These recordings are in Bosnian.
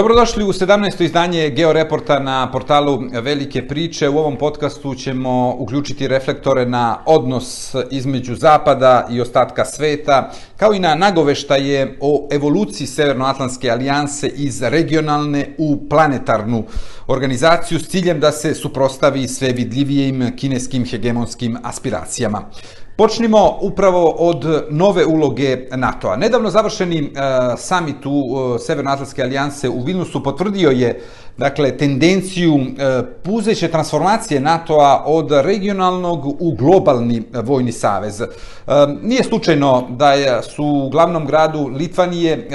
Dobrodošli u 17. izdanje Georeporta na portalu Velike priče. U ovom podcastu ćemo uključiti reflektore na odnos između Zapada i ostatka sveta, kao i na nagoveštaje o evoluciji Severnoatlantske alijanse iz regionalne u planetarnu organizaciju s ciljem da se suprostavi sve vidljivijim kineskim hegemonskim aspiracijama. Počnimo upravo od nove uloge NATO-a. Nedavno završeni uh, summit u e, Severnoatlantske alijanse u Vilnusu potvrdio je dakle, tendenciju e, puzeće transformacije NATO-a od regionalnog u globalni vojni savez. Nije slučajno da je, su u glavnom gradu Litvanije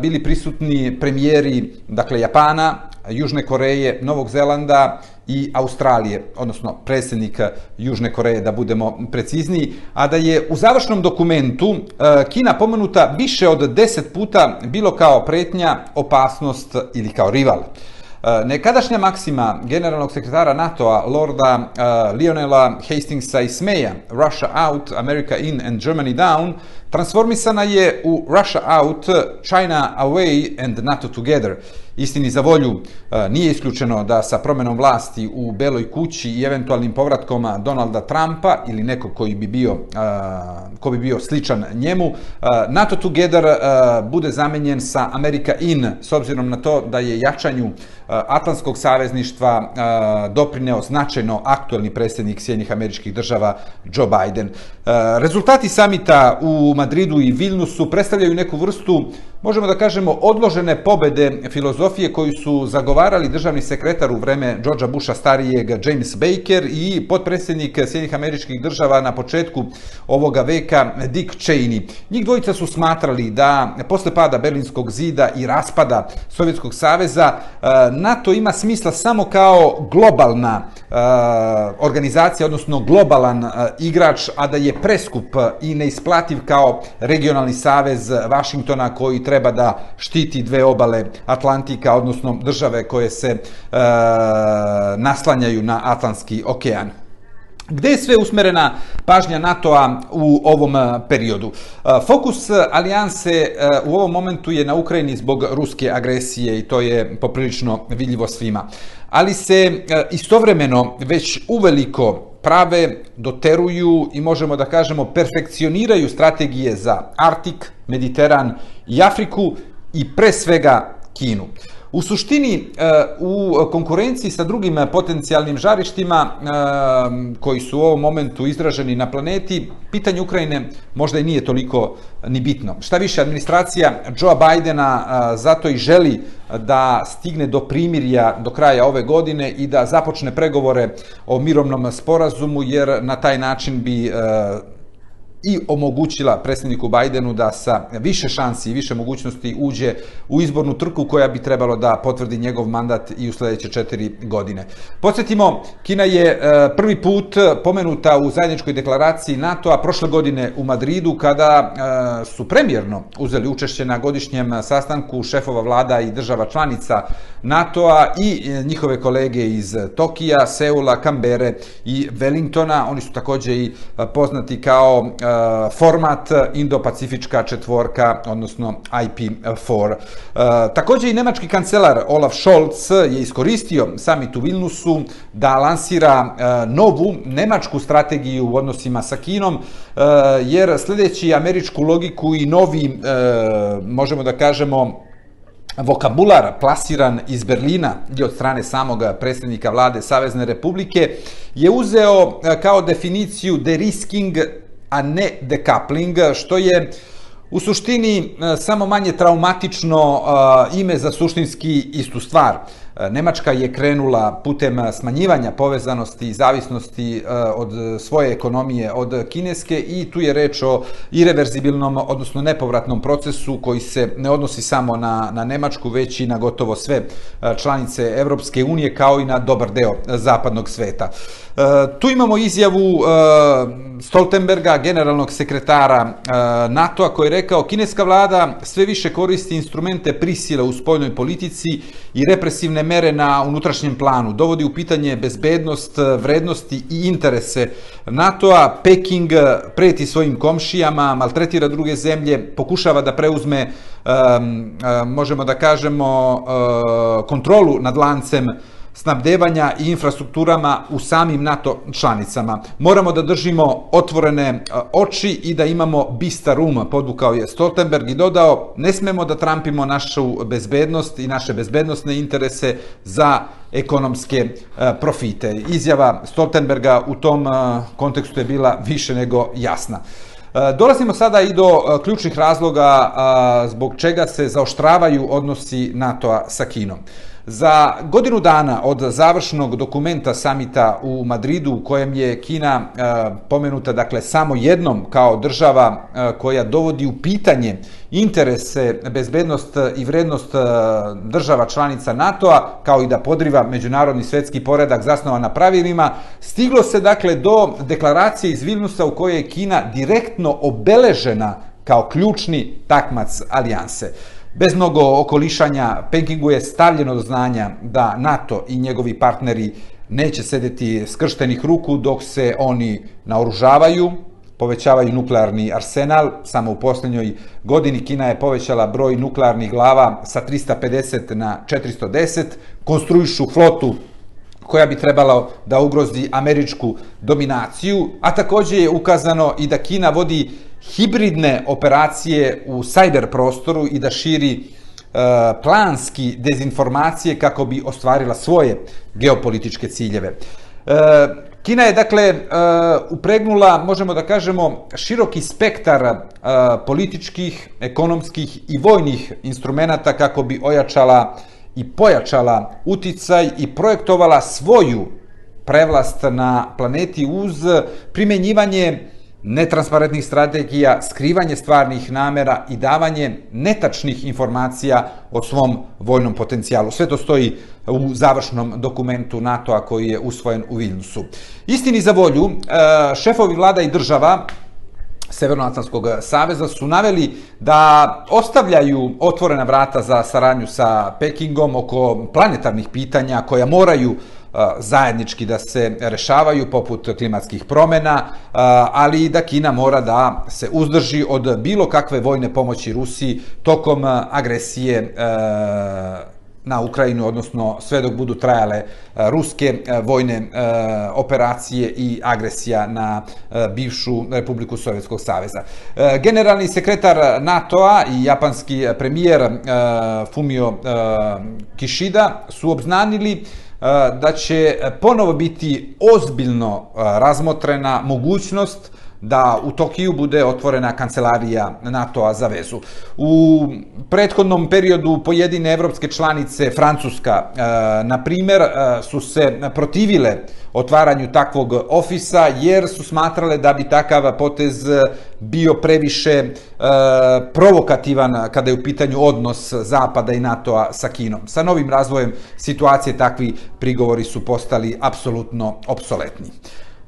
bili prisutni premijeri dakle, Japana, Južne Koreje, Novog Zelanda i Australije, odnosno predsjednika Južne Koreje, da budemo precizniji, a da je u završnom dokumentu e, Kina pomenuta više od deset puta bilo kao pretnja, opasnost ili kao rival. E, nekadašnja maksima generalnog sekretara NATO-a, Lorda uh, Lionela Hastingsa i Smeja, Russia out, America in and Germany down, transformisana je u Russia out, China away and NATO together. Istini za volju e, nije isključeno da sa promenom vlasti u Beloj kući i eventualnim povratkom Donalda Trumpa ili nekog koji bi bio, e, ko bi bio sličan njemu, e, NATO Together bude zamenjen sa America In s obzirom na to da je jačanju Atlantskog savezništva doprineo značajno aktuelni predsjednik Sjednjih američkih država Joe Biden. Rezultati samita u Madridu i Vilnusu predstavljaju neku vrstu, možemo da kažemo, odložene pobede filozofije koju su zagovarali državni sekretar u vreme Georgea Busha starijeg James Baker i potpredsjednik Sjedinih američkih država na početku ovoga veka Dick Cheney. Njih dvojica su smatrali da posle pada Berlinskog zida i raspada Sovjetskog saveza e, NATO ima smisla samo kao globalna e, organizacija, odnosno globalan e, igrač, a da je preskup i neisplativ kao regionalni savez Vašingtona koji treba da štiti dve obale Atlantika, odnosno države koje se e, naslanjaju na Atlantski okean. Gde je sve usmerena pažnja NATO-a u ovom e, periodu? E, fokus alijanse e, u ovom momentu je na Ukrajini zbog ruske agresije i to je poprilično vidljivo svima. Ali se istovremeno već uveliko prave, doteruju i možemo da kažemo perfekcioniraju strategije za Artik, Mediteran i Afriku i pre svega Kinu. U suštini, eh, u konkurenciji sa drugim eh, potencijalnim žarištima eh, koji su u ovom momentu izraženi na planeti, pitanje Ukrajine možda i nije toliko ni bitno. Šta više, administracija Joe Bidena zato i želi da stigne do primirja do kraja ove godine i da započne pregovore o mirovnom sporazumu, jer na taj način bi i omogućila predsjedniku Bajdenu da sa više šansi i više mogućnosti uđe u izbornu trku koja bi trebalo da potvrdi njegov mandat i u sljedeće četiri godine. Podsjetimo, Kina je e, prvi put pomenuta u zajedničkoj deklaraciji NATO-a prošle godine u Madridu kada e, su premjerno uzeli učešće na godišnjem sastanku šefova vlada i država članica NATO-a i e, njihove kolege iz Tokija, Seula, Kambere i Wellingtona. Oni su također i poznati kao Eh, format eh, Indo-Pacifička četvorka, odnosno IP4. Eh, također i nemački kancelar Olaf Scholz je iskoristio summit u Vilnusu da lansira novu nemačku strategiju u odnosima sa Kinom, jer sljedeći američku logiku i novi, možemo da kažemo, vokabular plasiran iz Berlina i od strane samog predsjednika vlade Savezne republike je uzeo kao definiciju de-risking a ne decoupling, što je u suštini e, samo manje traumatično e, ime za suštinski istu stvar. E, Nemačka je krenula putem smanjivanja povezanosti i zavisnosti e, od svoje ekonomije od kineske i tu je reč o irreverzibilnom, odnosno nepovratnom procesu koji se ne odnosi samo na, na Nemačku, već i na gotovo sve e, članice Evropske unije kao i na dobar deo zapadnog sveta. Tu imamo izjavu Stoltenberga, generalnog sekretara NATO-a, koji je rekao kineska vlada sve više koristi instrumente prisile u spoljnoj politici i represivne mere na unutrašnjem planu. Dovodi u pitanje bezbednost, vrednosti i interese NATO-a. Peking preti svojim komšijama, maltretira druge zemlje, pokušava da preuzme možemo da kažemo, eh, kontrolu nad lancem snabdevanja i infrastrukturama u samim NATO članicama. Moramo da držimo otvorene e, oči i da imamo bistar um, podvukao je Stoltenberg i dodao, ne smemo da trampimo našu bezbednost i naše bezbednostne interese za ekonomske e, profite. Izjava Stoltenberga u tom e, kontekstu je bila više nego jasna. Dolazimo sada i do ključnih razloga zbog čega se zaoštravaju odnosi NATO-a sa Kinom. Za godinu dana od završnog dokumenta samita u Madridu u kojem je Kina e, pomenuta dakle samo jednom kao država e, koja dovodi u pitanje interese, bezbednost i vrednost e, država članica NATO-a kao i da podriva međunarodni svetski poredak zasnovan na pravilima, stiglo se dakle do deklaracije iz Vilnusa u kojoj je Kina direktno obeležena kao ključni takmac alijanse. Bez mnogo okolišanja, Pekingu je stavljeno do znanja da NATO i njegovi partneri neće sedeti skrštenih ruku dok se oni naoružavaju, povećavaju nuklearni arsenal. Samo u posljednjoj godini Kina je povećala broj nuklearnih glava sa 350 na 410, konstruišu flotu koja bi trebala da ugrozi američku dominaciju, a također je ukazano i da Kina vodi hibridne operacije u sajber prostoru i da širi e, planski dezinformacije kako bi ostvarila svoje geopolitičke ciljeve. Uh, Kina je dakle e, upregnula, možemo da kažemo, široki spektar političkih, ekonomskih i vojnih instrumenta kako bi ojačala i pojačala uticaj i projektovala svoju prevlast na planeti uz primenjivanje netransparentnih strategija, skrivanje stvarnih namera i davanje netačnih informacija o svom vojnom potencijalu. Sve to stoji u završnom dokumentu NATO-a koji je usvojen u Vilnusu. Istini za volju, e, šefovi vlada i država Severnoatlantskog saveza su naveli da ostavljaju otvorena vrata za saradnju sa Pekingom oko planetarnih pitanja koja moraju zajednički da se rešavaju poput klimatskih promena, ali i da Kina mora da se uzdrži od bilo kakve vojne pomoći Rusiji tokom agresije e, na Ukrajinu, odnosno sve dok budu trajale e, ruske e, vojne operacije i agresija na bivšu Republiku Sovjetskog saveza. Generalni sekretar NATO-a i japanski premijer Fumio Kishida su obznanili da će ponovo biti ozbiljno razmotrena mogućnost da u Tokiju bude otvorena kancelarija NATO-a za vezu. U prethodnom periodu pojedine evropske članice, Francuska, e, na primjer, e, su se protivile otvaranju takvog ofisa, jer su smatrale da bi takav potez bio previše e, provokativan kada je u pitanju odnos Zapada i NATO-a sa Kinom. Sa novim razvojem situacije takvi prigovori su postali apsolutno obsoletni.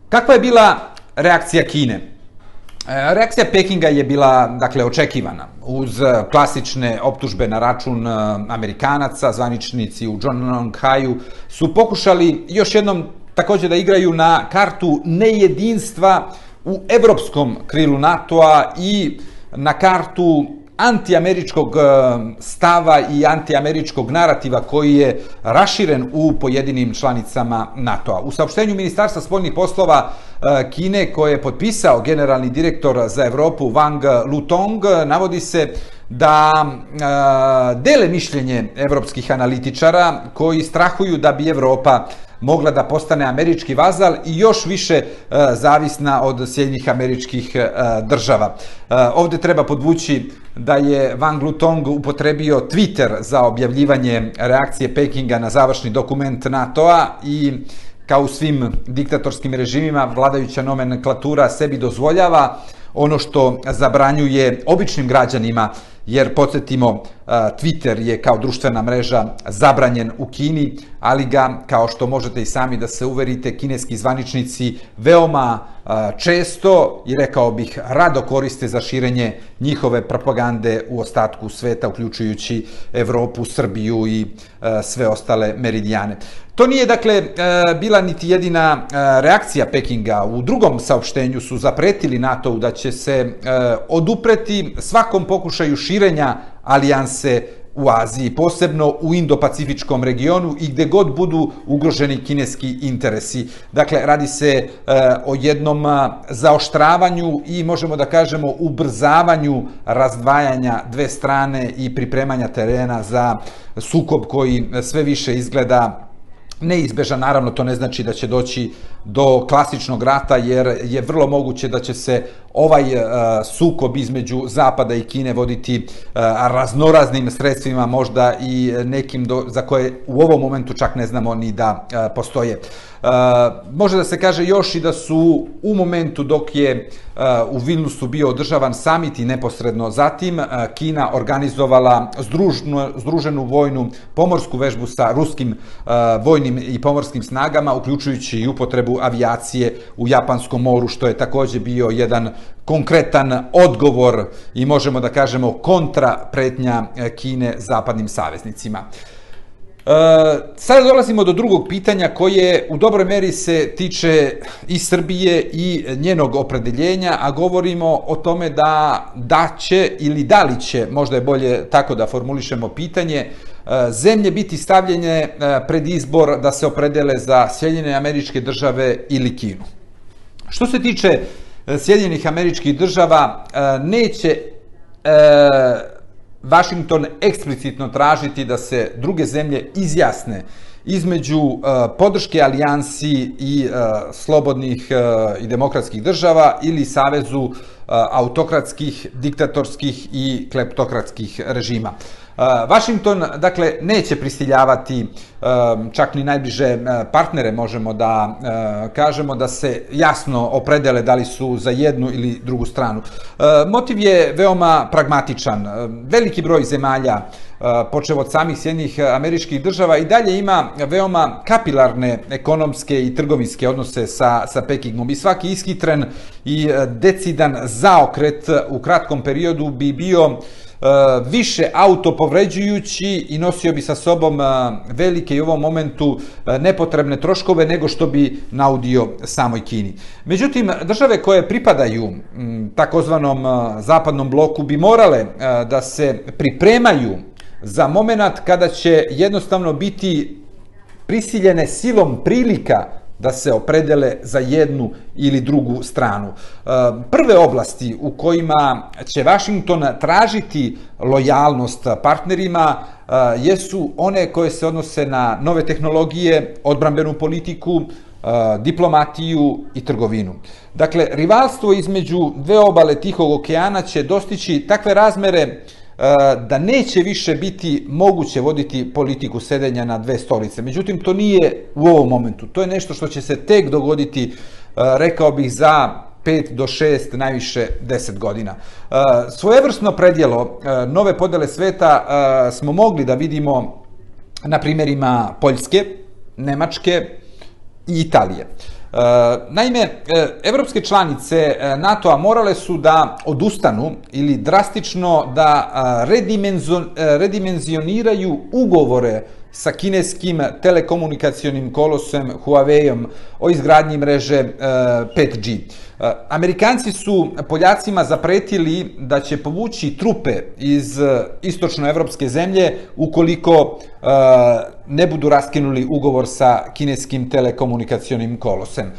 Kakva je bila reakcija Kine. E, reakcija Pekinga je bila, dakle, očekivana. Uz e, klasične optužbe na račun e, Amerikanaca, zvaničnici u Zhongnonghaju su pokušali još jednom također da igraju na kartu nejedinstva u evropskom krilu NATO-a i na kartu antiameričkog stava i antiameričkog narativa koji je raširen u pojedinim članicama NATO-a. U saopštenju Ministarstva spoljnih poslova Kine koje je potpisao generalni direktor za Evropu Wang Lutong navodi se da e, dele mišljenje evropskih analitičara koji strahuju da bi Evropa mogla da postane američki vazal i još više e, zavisna od sjednjih američkih e, država. E, ovde treba podvući da je Wang Lutong upotrebio Twitter za objavljivanje reakcije Pekinga na završni dokument NATO-a i kao u svim diktatorskim režimima vladajuća nomenklatura sebi dozvoljava ono što zabranjuje običnim građanima jer podsjetimo, Twitter je kao društvena mreža zabranjen u Kini, ali ga, kao što možete i sami da se uverite, kineski zvaničnici veoma često i rekao bih rado koriste za širenje njihove propagande u ostatku sveta, uključujući Evropu, Srbiju i sve ostale meridijane. To nije, dakle, bila niti jedina reakcija Pekinga. U drugom saopštenju su zapretili NATO-u da će se e, odupreti svakom pokušaju širenja alijanse u Aziji, posebno u Indo-Pacifičkom regionu i gde god budu ugroženi kineski interesi. Dakle, radi se e, o jednom e, zaoštravanju i možemo da kažemo ubrzavanju razdvajanja dve strane i pripremanja terena za sukob koji sve više izgleda neizbežan, naravno to ne znači da će doći do klasičnog rata, jer je vrlo moguće da će se ovaj uh, sukob između Zapada i Kine voditi uh, raznoraznim sredstvima, možda i nekim do, za koje u ovom momentu čak ne znamo ni da uh, postoje. Uh, može da se kaže još i da su u momentu dok je uh, u Vilnusu bio održavan samit i neposredno zatim uh, Kina organizovala združnu, združenu vojnu pomorsku vežbu sa ruskim uh, vojnim i pomorskim snagama, uključujući i upotrebu avijacije u Japanskom moru, što je takođe bio jedan konkretan odgovor i možemo da kažemo kontra pretnja e, Kine zapadnim saveznicima. E, sada dolazimo do drugog pitanja koje u dobroj meri se tiče i Srbije i njenog opredeljenja, a govorimo o tome da da će ili da li će, možda je bolje tako da formulišemo pitanje, E, zemlje biti stavljene e, pred izbor da se opredele za Sjedinjene američke države ili Kinu. Što se tiče e, Sjedinjenih američkih država neće Washington eksplicitno tražiti da se druge zemlje izjasne između podrške alijansi i slobodnih i demokratskih država ili savezu autokratskih, diktatorskih i kleptokratskih režima. Washington, dakle, neće pristiljavati čak ni najbliže partnere, možemo da kažemo, da se jasno opredele da li su za jednu ili drugu stranu. Motiv je veoma pragmatičan. Veliki broj zemalja, počeo od samih sjednjih e, američkih država, i dalje ima veoma kapilarne ekonomske i trgovinske odnose sa, sa Pekingom. I svaki iskitren i e, decidan zaokret u kratkom periodu bi bio e, više autopovređujući i nosio bi sa sobom velike i u ovom momentu nepotrebne troškove nego što bi naudio samoj Kini. Međutim, države koje pripadaju takozvanom zapadnom bloku bi morale da se pripremaju za moment kada će jednostavno biti prisiljene silom prilika da se opredele za jednu ili drugu stranu. E, prve oblasti u kojima će Washington tražiti lojalnost partnerima e, jesu one koje se odnose na nove tehnologije, odbrambenu politiku, e, diplomatiju i trgovinu. Dakle, rivalstvo između dve obale Tihog okeana će dostići takve razmere Eh, da neće više biti moguće voditi politiku sedenja na dve stolice. Međutim, to nije u ovom momentu. To je nešto što će se tek dogoditi, eh, rekao bih, za 5 do 6, najviše 10 godina. Eh, svojevrsno predjelo nove podele sveta smo mogli da vidimo na primjerima Poljske, Nemačke i Italije. E, naime, e, evropske članice e, NATO-a morale su da odustanu ili drastično da e, redimenzioniraju ugovore sa kineskim telekomunikacionim kolosem Huawei-om o izgradnji mreže e, 5G. E, Amerikanci su Poljacima zapretili da će povući trupe iz e, istočnoevropske zemlje ukoliko ne budu raskinuli ugovor sa kineskim telekomunikacionim kolosem.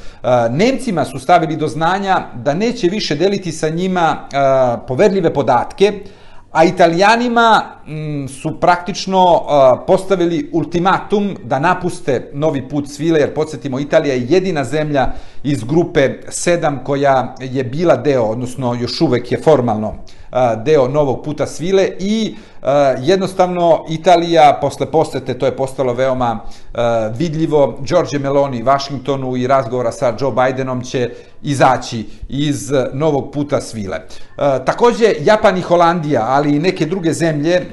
Nemcima su stavili do znanja da neće više deliti sa njima poverljive podatke, a italijanima m, su praktično uh, postavili ultimatum da napuste novi put svile, jer podsjetimo, Italija je jedina zemlja iz grupe 7 koja je bila deo, odnosno još uvek je formalno uh, deo novog puta svile i uh, E, jednostavno Italija posle posete, to je postalo veoma e, vidljivo, George Meloni Washingtonu i razgovora sa Joe Bidenom će izaći iz e, novog puta svile. E, takođe, Japan i Holandija, ali i neke druge zemlje e,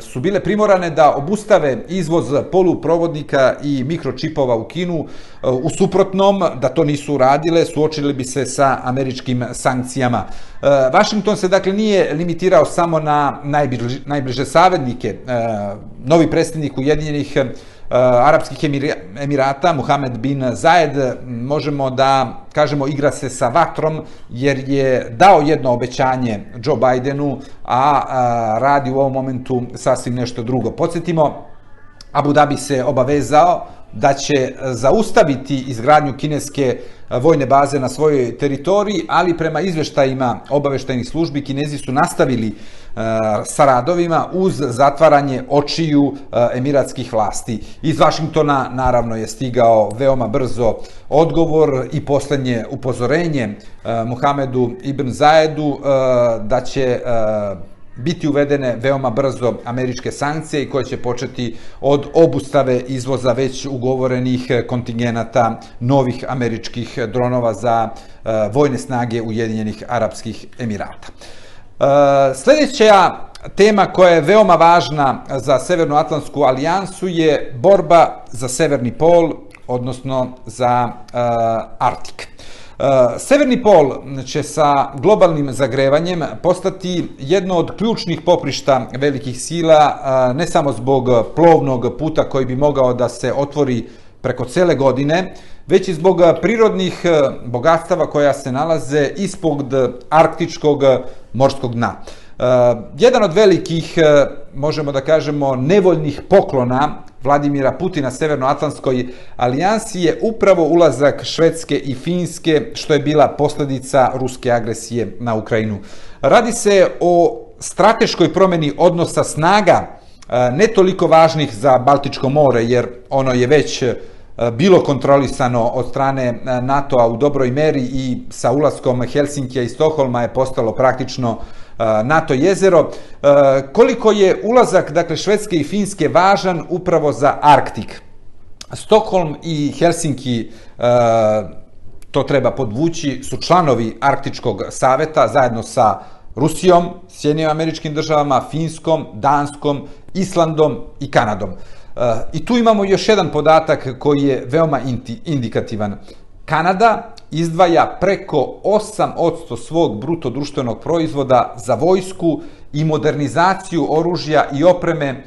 su bile primorane da obustave izvoz poluprovodnika i mikročipova u Kinu. E, u suprotnom, da to nisu uradile, suočili bi se sa američkim sankcijama. E, Washington se dakle nije limitirao samo na najbliže, najbliže savednike. E, novi predstavnik Ujedinjenih e, Arapskih Emirata, Muhammed bin Zayed, možemo da kažemo igra se sa vatrom jer je dao jedno obećanje Joe Bidenu, a, a radi u ovom momentu sasvim nešto drugo. Podsjetimo, Abu Dhabi se obavezao da će eh, zaustaviti izgradnju kineske eh, vojne baze na svojoj teritoriji, ali prema izveštajima obaveštajnih službi Kinezi su nastavili eh, sa radovima uz zatvaranje očiju emiratskih vlasti. Iz Vašingtona naravno je stigao veoma brzo odgovor i poslednje upozorenje Muhamedu ibn Zajedu da će biti uvedene veoma brzo američke sankcije i koje će početi od obustave izvoza već ugovorenih eh, kontingenata novih američkih eh, dronova za eh, vojne snage Ujedinjenih Arabskih Emirata. Uh, sljedeća tema koja je veoma važna za Severnoatlantsku alijansu je borba za Severni pol, odnosno za Arktik. Eh, Severni pol će sa globalnim zagrevanjem postati jedno od ključnih poprišta velikih sila, eh, ne samo zbog plovnog puta koji bi mogao da se otvori preko cele godine, već i zbog prirodnih eh, bogatstava koja se nalaze ispod arktičkog morskog dna. Jedan od velikih, možemo da kažemo, nevoljnih poklona Vladimira Putina Severnoatlantskoj alijansi je upravo ulazak Švedske i Finske, što je bila posljedica ruske agresije na Ukrajinu. Radi se o strateškoj promjeni odnosa snaga, e, ne toliko važnih za Baltičko more, jer ono je već e, bilo kontrolisano od strane e, NATO-a u dobroj meri i sa ulaskom Helsinkija i Stoholma je postalo praktično uh, NATO jezero. Koliko je ulazak dakle, Švedske i Finske važan upravo za Arktik? Stokholm i Helsinki, to treba podvući, su članovi Arktičkog saveta zajedno sa Rusijom, Sjedinim američkim državama, Finskom, Danskom, Islandom i Kanadom. I tu imamo još jedan podatak koji je veoma indikativan. Kanada izdvaja preko 8% svog bruto društvenog proizvoda za vojsku i modernizaciju oružja i opreme, e,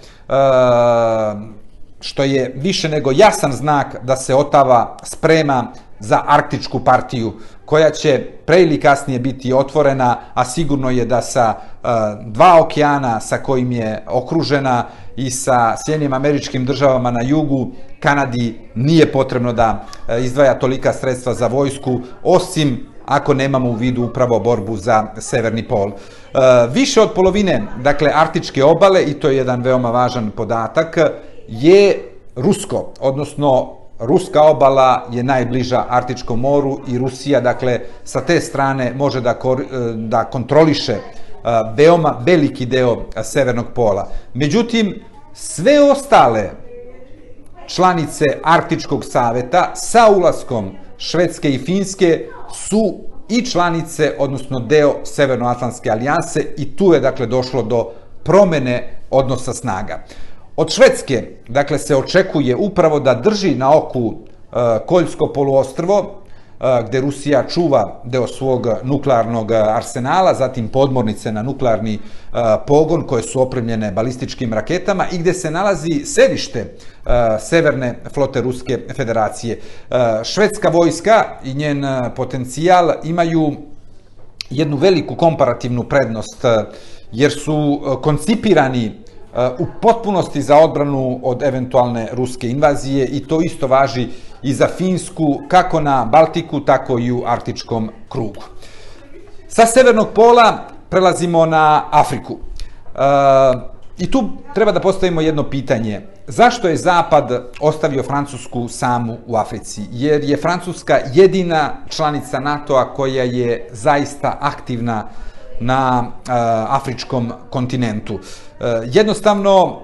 što je više nego jasan znak da se Otava sprema za arktičku partiju, koja će pre ili kasnije biti otvorena, a sigurno je da sa e, dva okeana sa kojim je okružena i sa Sjedinim američkim državama na jugu, Kanadi nije potrebno da e, izdvaja tolika sredstva za vojsku, osim ako nemamo u vidu upravo borbu za Severni pol. E, više od polovine, dakle, Artičke obale, i to je jedan veoma važan podatak, je rusko, odnosno Ruska obala je najbliža Artičkom moru i Rusija, dakle, sa te strane može da, kor, e, da kontroliše e, veoma veliki deo e, Severnog pola. Međutim, sve ostale članice Arktičkog saveta sa ulaskom Švedske i Finske su i članice, odnosno deo Severnoatlantske alijanse i tu je dakle došlo do promene odnosa snaga. Od Švedske, dakle, se očekuje upravo da drži na oku e, Koljsko poluostrvo, e, gde Rusija čuva deo svog nuklearnog arsenala, zatim podmornice na nuklearni e, pogon koje su opremljene balističkim raketama i gde se nalazi sedište Severne flote Ruske federacije. Švedska vojska i njen potencijal imaju jednu veliku komparativnu prednost jer su koncipirani u potpunosti za odbranu od eventualne ruske invazije i to isto važi i za Finsku, kako na Baltiku, tako i u Arktičkom krugu. Sa severnog pola prelazimo na Afriku. E, I tu treba da postavimo jedno pitanje. Zašto je Zapad ostavio Francusku samu u Africi? Jer je Francuska jedina članica NATO-a koja je zaista aktivna na e, afričkom kontinentu. Uh, Eh, jednostavno,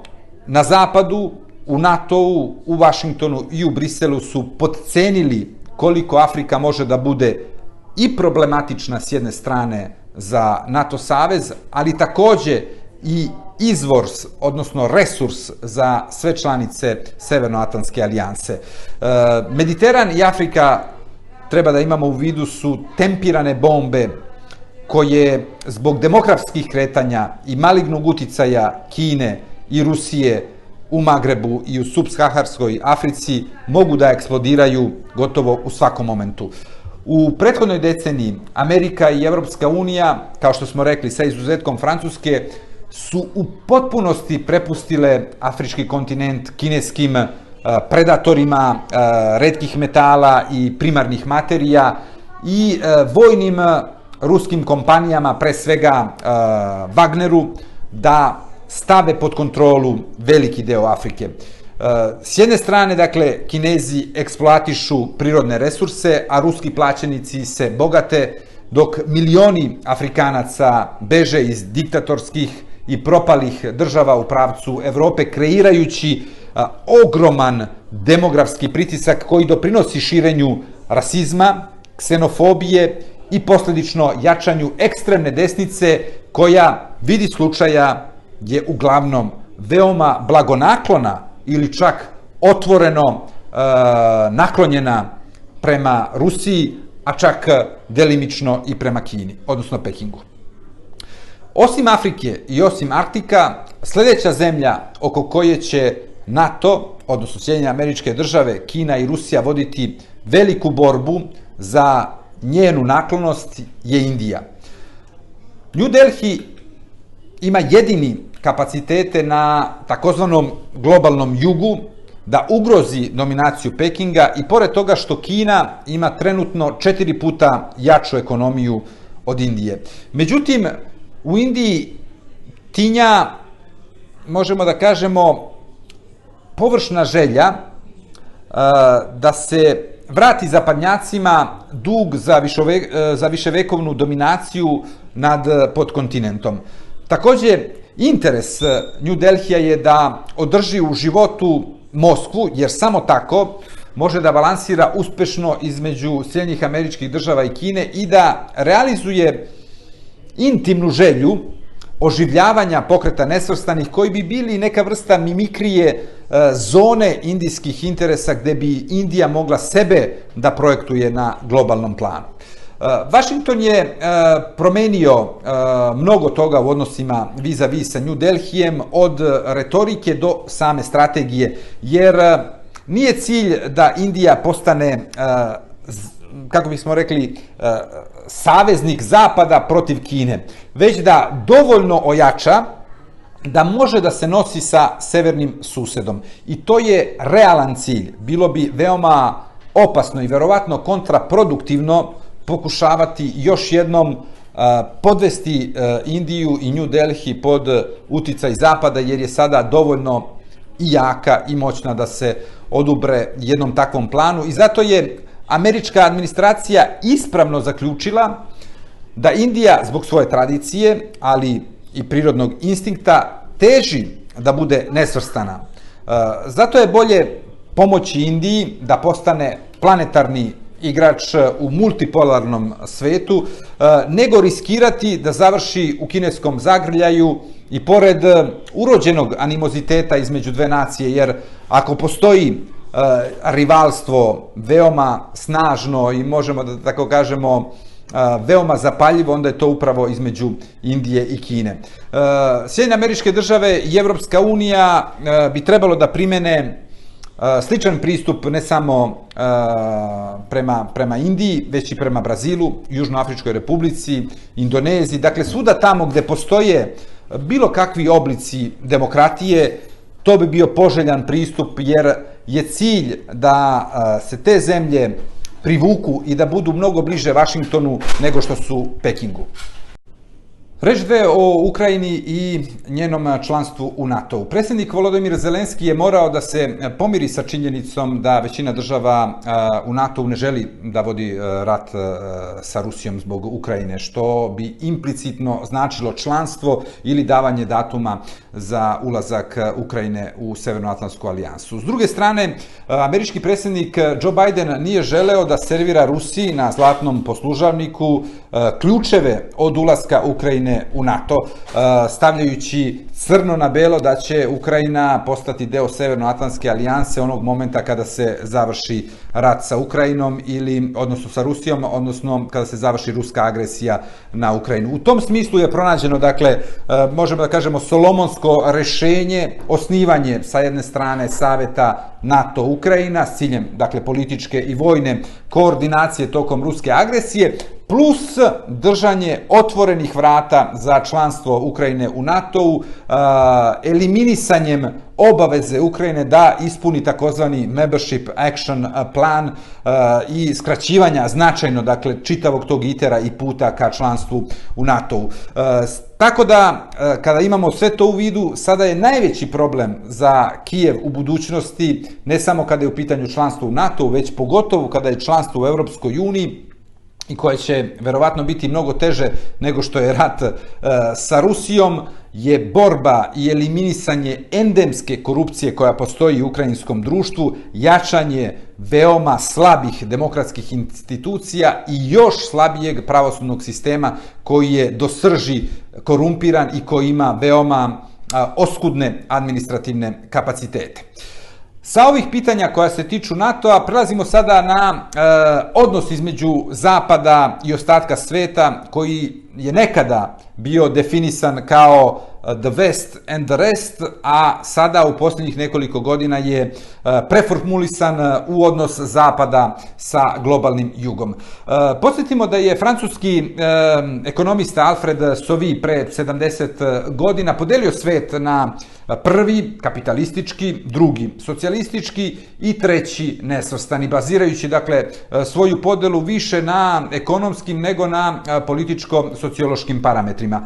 na zapadu u NATO-u, u Vašingtonu i u Briselu su podcenili koliko Afrika može da bude i problematična s jedne strane za NATO savez, ali takođe i izvor, odnosno resurs za sve članice Severnoatlantske alijanse. Eh, Mediteran i Afrika, treba da imamo u vidu, su tempirane bombe koje zbog demografskih kretanja i malignog uticaja Kine i Rusije u Magrebu i u subsaharskoj Africi mogu da eksplodiraju gotovo u svakom momentu. U prethodnoj deceniji Amerika i Evropska unija, kao što smo rekli, sa izuzetkom Francuske, su u potpunosti prepustile afrički kontinent kineskim eh, predatorima eh, redkih metala i primarnih materija i eh, vojnim ruskim kompanijama, pre svega e, Wagneru, da stave pod kontrolu veliki deo Afrike. E, s jedne strane, dakle, Kinezi eksploatišu prirodne resurse, a ruski plaćenici se bogate, dok milioni Afrikanaca beže iz diktatorskih i propalih država u pravcu Evrope, kreirajući e, ogroman demografski pritisak koji doprinosi širenju rasizma, ksenofobije i posledično jačanju ekstremne desnice koja, vidi slučaja, je uglavnom veoma blagonaklona ili čak otvoreno e, naklonjena prema Rusiji, a čak delimično i prema Kini, odnosno Pekingu. Osim Afrike i osim Arktika, sljedeća zemlja oko koje će NATO, odnosno Sjedinje američke države, Kina i Rusija voditi veliku borbu za njenu naklonost je Indija. New Delhi ima jedini kapacitete na takozvanom globalnom jugu da ugrozi dominaciju Pekinga i pored toga što Kina ima trenutno četiri puta jaču ekonomiju od Indije. Međutim, u Indiji tinja, možemo da kažemo, površna želja da se vrati zapadnjacima dug za, višove, e, za viševekovnu dominaciju nad e, podkontinentom. Takođe, interes e, New Delhija je da održi u životu Moskvu, jer samo tako može da balansira uspešno između Sjedinjih američkih država i Kine i da realizuje intimnu želju oživljavanja pokreta nesvrstanih koji bi bili neka vrsta mimikrije e, zone indijskih interesa gde bi Indija mogla sebe da projektuje na globalnom planu. E, Washington je e, promenio mnogo toga u odnosima vis-a-vis sa New Delhijem od retorike do same strategije, jer nije cilj da Indija postane kako bismo rekli, e, saveznik Zapada protiv Kine, već da dovoljno ojača da može da se nosi sa severnim susedom. I to je realan cilj. Bilo bi veoma opasno i verovatno kontraproduktivno pokušavati još jednom e, podvesti e, Indiju i New Delhi pod uticaj Zapada, jer je sada dovoljno i jaka i moćna da se odubre jednom takvom planu. I zato je američka administracija ispravno zaključila da Indija zbog svoje tradicije, ali i prirodnog instinkta, teži da bude nesvrstana. E, zato je bolje pomoći Indiji da postane planetarni igrač u multipolarnom svetu, e, nego riskirati da završi u kineskom zagrljaju i pored urođenog animoziteta između dve nacije, jer ako postoji Eh, rivalstvo veoma snažno i možemo da tako kažemo eh, veoma zapaljivo, onda je to upravo između Indije i Kine. Eh, Sjedinje američke države i Evropska unija bi trebalo da primene sličan pristup ne samo prema, prema Indiji, već i prema Brazilu, Južnoafričkoj republici, Indoneziji, dakle svuda tamo gde postoje bilo kakvi oblici demokratije, to bi bio poželjan pristup jer je cilj da se te zemlje privuku i da budu mnogo bliže Vašingtonu nego što su Pekingu. Reč dve o Ukrajini i njenom članstvu u NATO-u. Predsjednik Volodimir Zelenski je morao da se pomiri sa činjenicom da većina država eh, u NATO-u ne želi da vodi eh, rat eh, sa Rusijom zbog Ukrajine, što bi implicitno značilo članstvo ili davanje datuma za ulazak Ukrajine u Severnoatlantsku alijansu. S druge strane, američki predsjednik Joe Biden nije želeo da servira Rusiji na zlatnom poslužavniku ključeve od ulaska Ukrajine u NATO, eh, stavljajući crno na belo da će Ukrajina postati deo Severnoatlantske alijanse onog momenta kada se završi rat sa Ukrajinom ili odnosno sa Rusijom, odnosno kada se završi ruska agresija na Ukrajinu. U tom smislu je pronađeno, dakle, e, možemo da kažemo, solomonsko rešenje, osnivanje sa jedne strane saveta NATO-Ukrajina s ciljem, dakle, političke i vojne koordinacije tokom ruske agresije, plus držanje otvorenih vrata za članstvo Ukrajine u NATO-u, eliminisanjem obaveze Ukrajine da ispuni takozvani membership action plan i skraćivanja značajno dakle čitavog tog itera i puta ka članstvu u NATO-u. Tako da, kada imamo sve to u vidu, sada je najveći problem za Kijev u budućnosti, ne samo kada je u pitanju članstvo u NATO, već pogotovo kada je članstvo u Europskoj uniji, i koje će verovatno biti mnogo teže nego što je rat e, sa Rusijom, je borba i eliminisanje endemske korupcije koja postoji u ukrajinskom društvu, jačanje veoma slabih demokratskih institucija i još slabijeg pravosudnog sistema koji je do srži korumpiran i koji ima veoma oskudne administrativne kapacitete. Sa ovih pitanja koja se tiču NATO-a prelazimo sada na e, odnos između Zapada i ostatka sveta koji je nekada bio definisan kao Uh, the West and the rest, a sada u posljednjih nekoliko godina je uh, preformulisan uh, u odnos Zapada sa globalnim jugom. Podsjetimo da je francuski um, ekonomista Alfred Sauvy pre 70 godina podelio svet na prvi kapitalistički, drugi socijalistički i treći nesvrstani, bazirajući dakle svoju podelu više na ekonomskim nego na političko-sociološkim parametrima.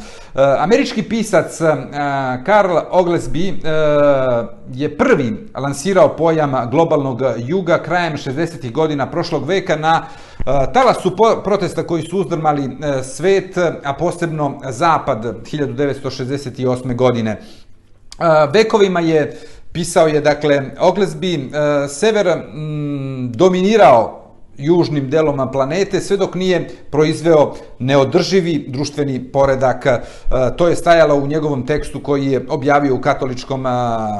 Američki pisac E, Karl Oglesby e, je prvi lansirao pojam globalnog juga krajem 60. godina prošlog veka na e, talasu protesta koji su uzdrmali svet, a posebno Zapad 1968. godine. Vekovima je pisao je, dakle, Oglesby, sever dominirao južnim deloma planete, sve dok nije proizveo neodrživi društveni poredak. E, to je stajalo u njegovom tekstu koji je objavio u katoličkom e,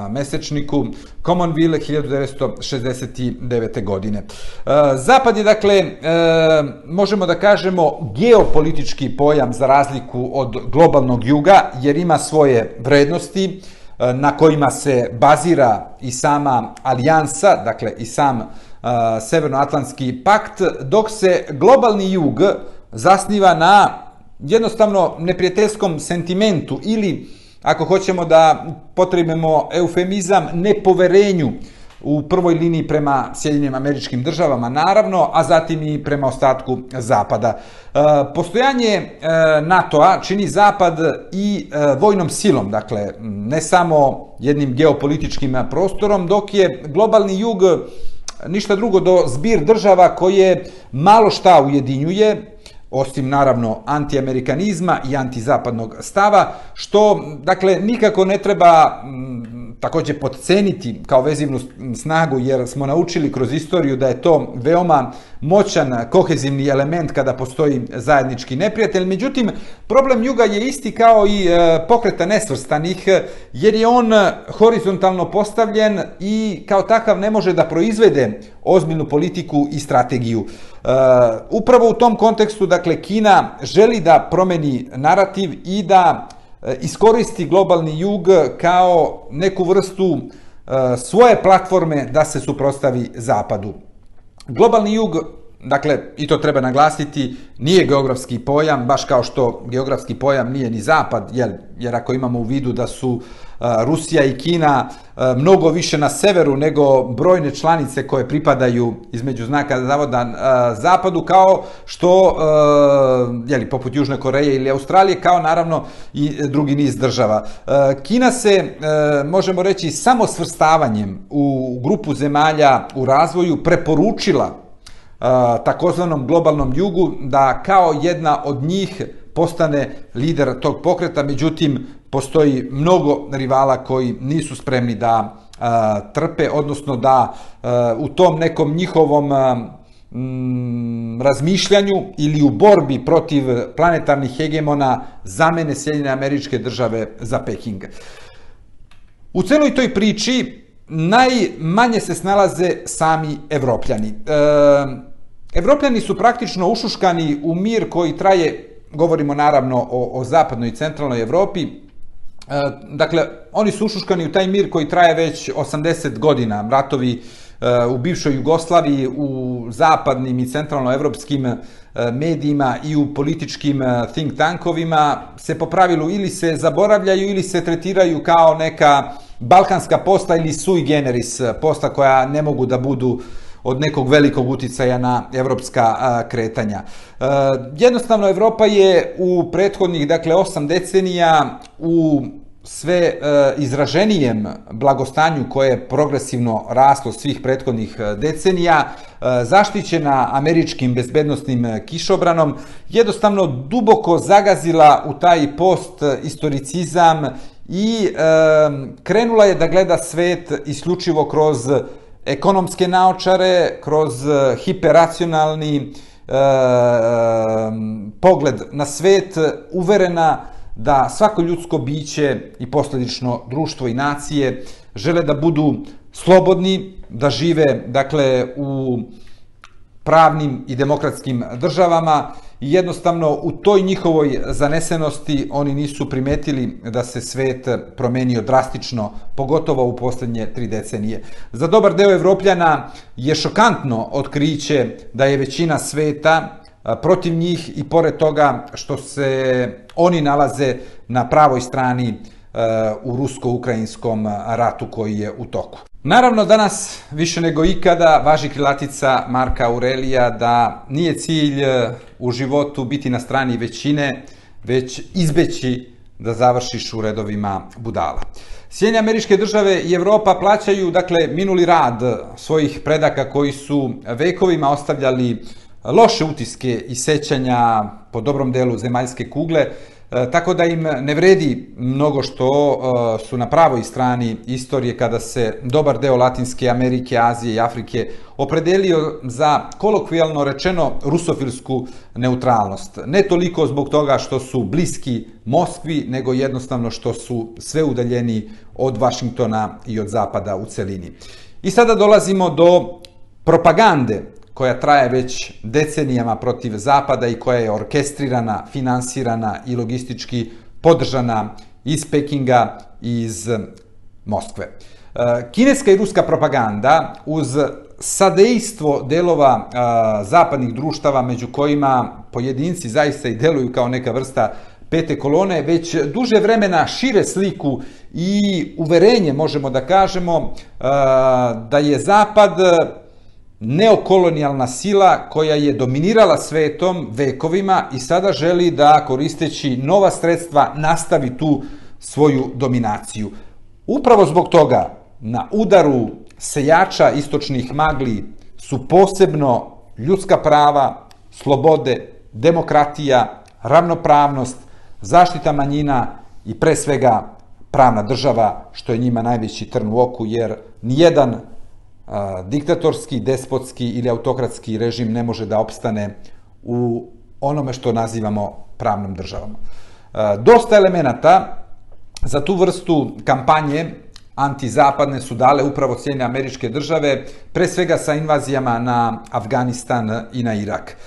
mesečniku Commonville 1969. godine. E, Zapad je, dakle, možemo da kažemo, geopolitički pojam za razliku od globalnog juga, jer ima svoje vrednosti, na kojima se bazira i sama alijansa, dakle i sam Severnoatlantski pakt, dok se globalni jug zasniva na jednostavno neprijateljskom sentimentu ili, ako hoćemo da potrebimo eufemizam, nepoverenju u prvoj liniji prema Sjedinjenim američkim državama, naravno, a zatim i prema ostatku Zapada. E, postojanje e, NATO-a čini Zapad i e, vojnom silom, dakle, ne samo jednim geopolitičkim prostorom, dok je globalni jug ništa drugo do zbir država koje malo šta ujedinjuje, osim naravno antiamerikanizma i antizapadnog stava, što dakle nikako ne treba mm, također podceniti kao vezivnu snagu, jer smo naučili kroz istoriju da je to veoma moćan kohezivni element kada postoji zajednički neprijatelj. Međutim, problem juga je isti kao i e, pokreta nesvrstanih, jer je on horizontalno postavljen i kao takav ne može da proizvede ozbiljnu politiku i strategiju. E, upravo u tom kontekstu, dakle, Kina želi da promeni narativ i da E, iskoristi globalni jug kao neku vrstu e, svoje platforme da se suprostavi zapadu. Globalni jug, dakle, i to treba naglasiti, nije geografski pojam, baš kao što geografski pojam nije ni zapad, jer, jer ako imamo u vidu da su Rusija i Kina mnogo više na severu nego brojne članice koje pripadaju između znaka zavoda zapadu, kao što, jeli, poput Južne Koreje ili Australije, kao naravno i drugi niz država. Kina se, možemo reći, samo svrstavanjem u grupu zemalja u razvoju preporučila takozvanom globalnom jugu da kao jedna od njih postane lider tog pokreta, međutim postoji mnogo rivala koji nisu spremni da trpe, odnosno da u tom nekom njihovom mm, razmišljanju ili u borbi protiv planetarnih hegemona zamene Sjedinjene američke države za Peking. U celoj toj priči najmanje se snalaze sami evropljani. E, evropljani su praktično ušuškani u mir koji traje, govorimo naravno o, o zapadnoj i centralnoj Evropi, e, dakle, oni su ušuškani u taj mir koji traje već 80 godina, ratovi e, u bivšoj Jugoslaviji, u zapadnim i centralnoevropskim e, medijima i u političkim think tankovima se po pravilu ili se zaboravljaju ili se tretiraju kao neka balkanska posta ili sui generis posta koja ne mogu da budu od nekog velikog uticaja na evropska kretanja. E, jednostavno, Evropa je u prethodnih, dakle, osam decenija u sve e, izraženijem blagostanju koje je progresivno raslo svih prethodnih e, decenija, e, zaštićena američkim bezbednostnim kišobranom, jednostavno duboko zagazila u taj post-istoricizam i e, krenula je da gleda svet isključivo kroz ekonomske naočare, kroz eh, hiperacionalni e, pogled na svet, uverena da svako ljudsko biće i posledično društvo i nacije žele da budu slobodni, da žive dakle u pravnim i demokratskim državama i jednostavno u toj njihovoj zanesenosti oni nisu primetili da se svet promenio drastično, pogotovo u poslednje tri decenije. Za dobar deo Evropljana je šokantno otkriće da je većina sveta protiv njih i pored toga što se oni nalaze na pravoj strani Eh, u rusko-ukrajinskom eh, ratu koji je u toku. Naravno, danas više nego ikada važi krilatica Marka Aurelija da nije cilj eh, u životu biti na strani većine, već izbeći da završiš u redovima budala. Sjedinje američke države i Evropa plaćaju, dakle, minuli rad svojih predaka koji su vekovima ostavljali loše utiske i sećanja po dobrom delu zemaljske kugle, E, tako da im ne vredi mnogo što e, su na pravoj strani istorije kada se dobar deo Latinske Amerike, Azije i Afrike opredelio za kolokvijalno rečeno rusofilsku neutralnost. Ne toliko zbog toga što su bliski Moskvi, nego jednostavno što su sve udaljeni od Vašingtona i od Zapada u celini. I sada dolazimo do propagande koja traje već decenijama protiv Zapada i koja je orkestrirana, finansirana i logistički podržana iz Pekinga i iz eh, Moskve. Eh, kineska i ruska propaganda uz sadejstvo delova a, zapadnih društava među kojima pojedinci zaista i deluju kao neka vrsta pete kolone, već duže vremena šire sliku i uverenje, možemo da kažemo, a, da je Zapad neokolonijalna sila koja je dominirala svetom vekovima i sada želi da koristeći nova sredstva nastavi tu svoju dominaciju. Upravo zbog toga na udaru sejača istočnih magli su posebno ljudska prava, slobode, demokratija, ravnopravnost, zaštita manjina i pre svega pravna država, što je njima najveći trn u oku, jer nijedan diktatorski, despotski ili autokratski režim ne može da opstane u onome što nazivamo pravnom državom. Dosta elemenata za tu vrstu kampanje antizapadne su dale upravo cijene američke države, pre svega sa invazijama na Afganistan i na Irak.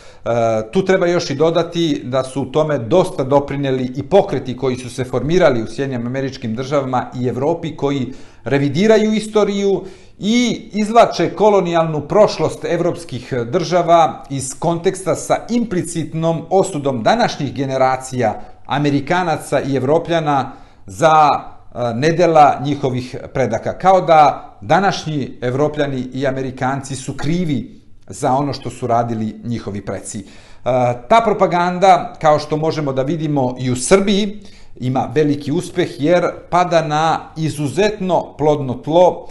Tu treba još i dodati da su u tome dosta doprinjeli i pokreti koji su se formirali u Sjedinjim američkim državama i Evropi koji revidiraju istoriju i izvlače kolonijalnu prošlost evropskih e, država iz konteksta sa implicitnom osudom današnjih generacija Amerikanaca i Evropljana za e, nedela njihovih predaka. Kao da današnji Evropljani i Amerikanci su krivi za ono što su radili njihovi preci. E, ta propaganda, kao što možemo da vidimo i u Srbiji, ima veliki uspeh jer pada na izuzetno plodno tlo,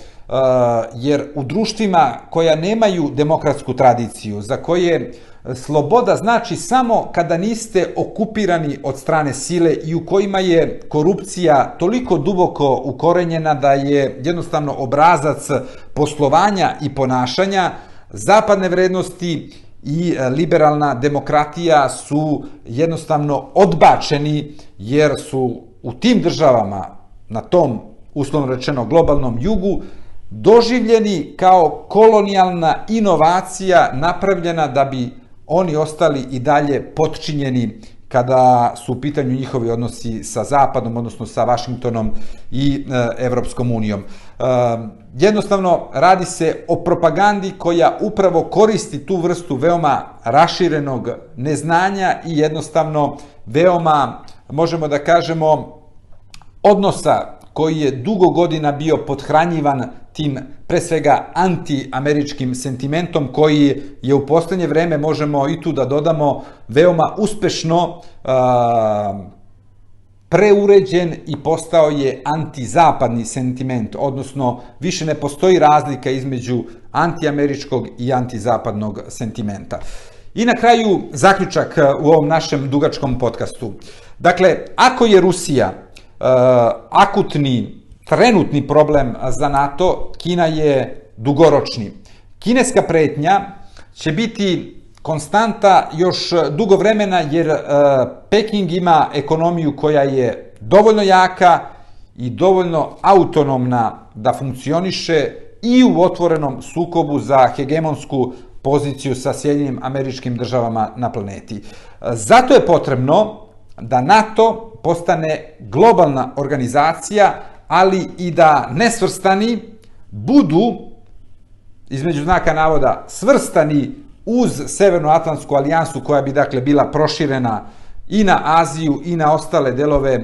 jer u društvima koja nemaju demokratsku tradiciju, za koje e, sloboda znači samo kada niste okupirani od strane sile i u kojima je korupcija toliko duboko ukorenjena da je jednostavno obrazac poslovanja i ponašanja, Zapadne vrednosti i e, liberalna demokratija su jednostavno odbačeni jer su u tim državama, na tom uslovno rečeno globalnom jugu, doživljeni kao kolonijalna inovacija napravljena da bi oni ostali i dalje potčinjeni kada su u pitanju njihovi odnosi sa Zapadom, odnosno sa Vašingtonom i e, Evropskom unijom. E, jednostavno, radi se o propagandi koja upravo koristi tu vrstu veoma raširenog neznanja i jednostavno veoma, možemo da kažemo, odnosa koji je dugo godina bio podhranjivan tim pre svega anti-američkim sentimentom koji je u poslednje vreme, možemo i tu da dodamo, veoma uspešno a, preuređen i postao je antizapadni sentiment, odnosno više ne postoji razlika između antiameričkog i antizapadnog sentimenta. I na kraju zaključak u ovom našem dugačkom podcastu. Dakle, ako je Rusija uh, akutni trenutni problem za NATO, Kina je dugoročni. Kineska pretnja će biti konstanta još dugo vremena jer e, Peking ima ekonomiju koja je dovoljno jaka i dovoljno autonomna da funkcioniše i u otvorenom sukobu za hegemonsku poziciju sa Sjedinjenim američkim državama na planeti. E, zato je potrebno da NATO postane globalna organizacija ali i da nesvrstani budu, između znaka navoda, svrstani uz Severnoatlantsku alijansu koja bi dakle bila proširena i na Aziju i na ostale delove e,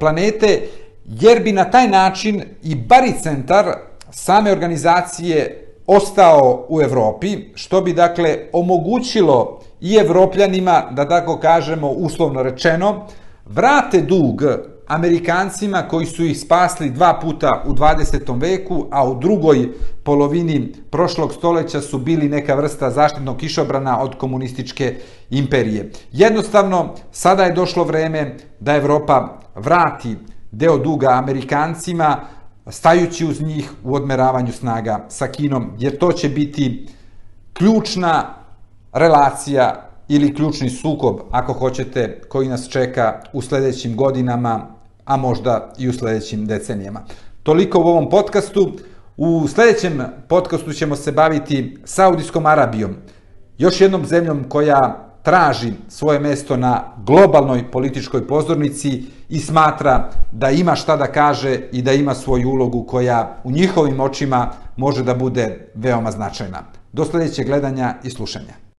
planete, jer bi na taj način i baricentar same organizacije ostao u Evropi, što bi dakle omogućilo i evropljanima, da tako kažemo uslovno rečeno, vrate dug Amerikancima koji su ih spasli dva puta u 20. veku, a u drugoj polovini prošlog stoleća su bili neka vrsta zaštitnog kišobrana od komunističke imperije. Jednostavno, sada je došlo vreme da Evropa vrati deo duga Amerikancima, stajući uz njih u odmeravanju snaga sa Kinom, jer to će biti ključna relacija ili ključni sukob, ako hoćete, koji nas čeka u sljedećim godinama a možda i u sljedećim decenijama. Toliko u ovom podcastu. U sljedećem podcastu ćemo se baviti Saudijskom Arabijom, još jednom zemljom koja traži svoje mesto na globalnoj političkoj pozornici i smatra da ima šta da kaže i da ima svoju ulogu koja u njihovim očima može da bude veoma značajna. Do sljedećeg gledanja i slušanja.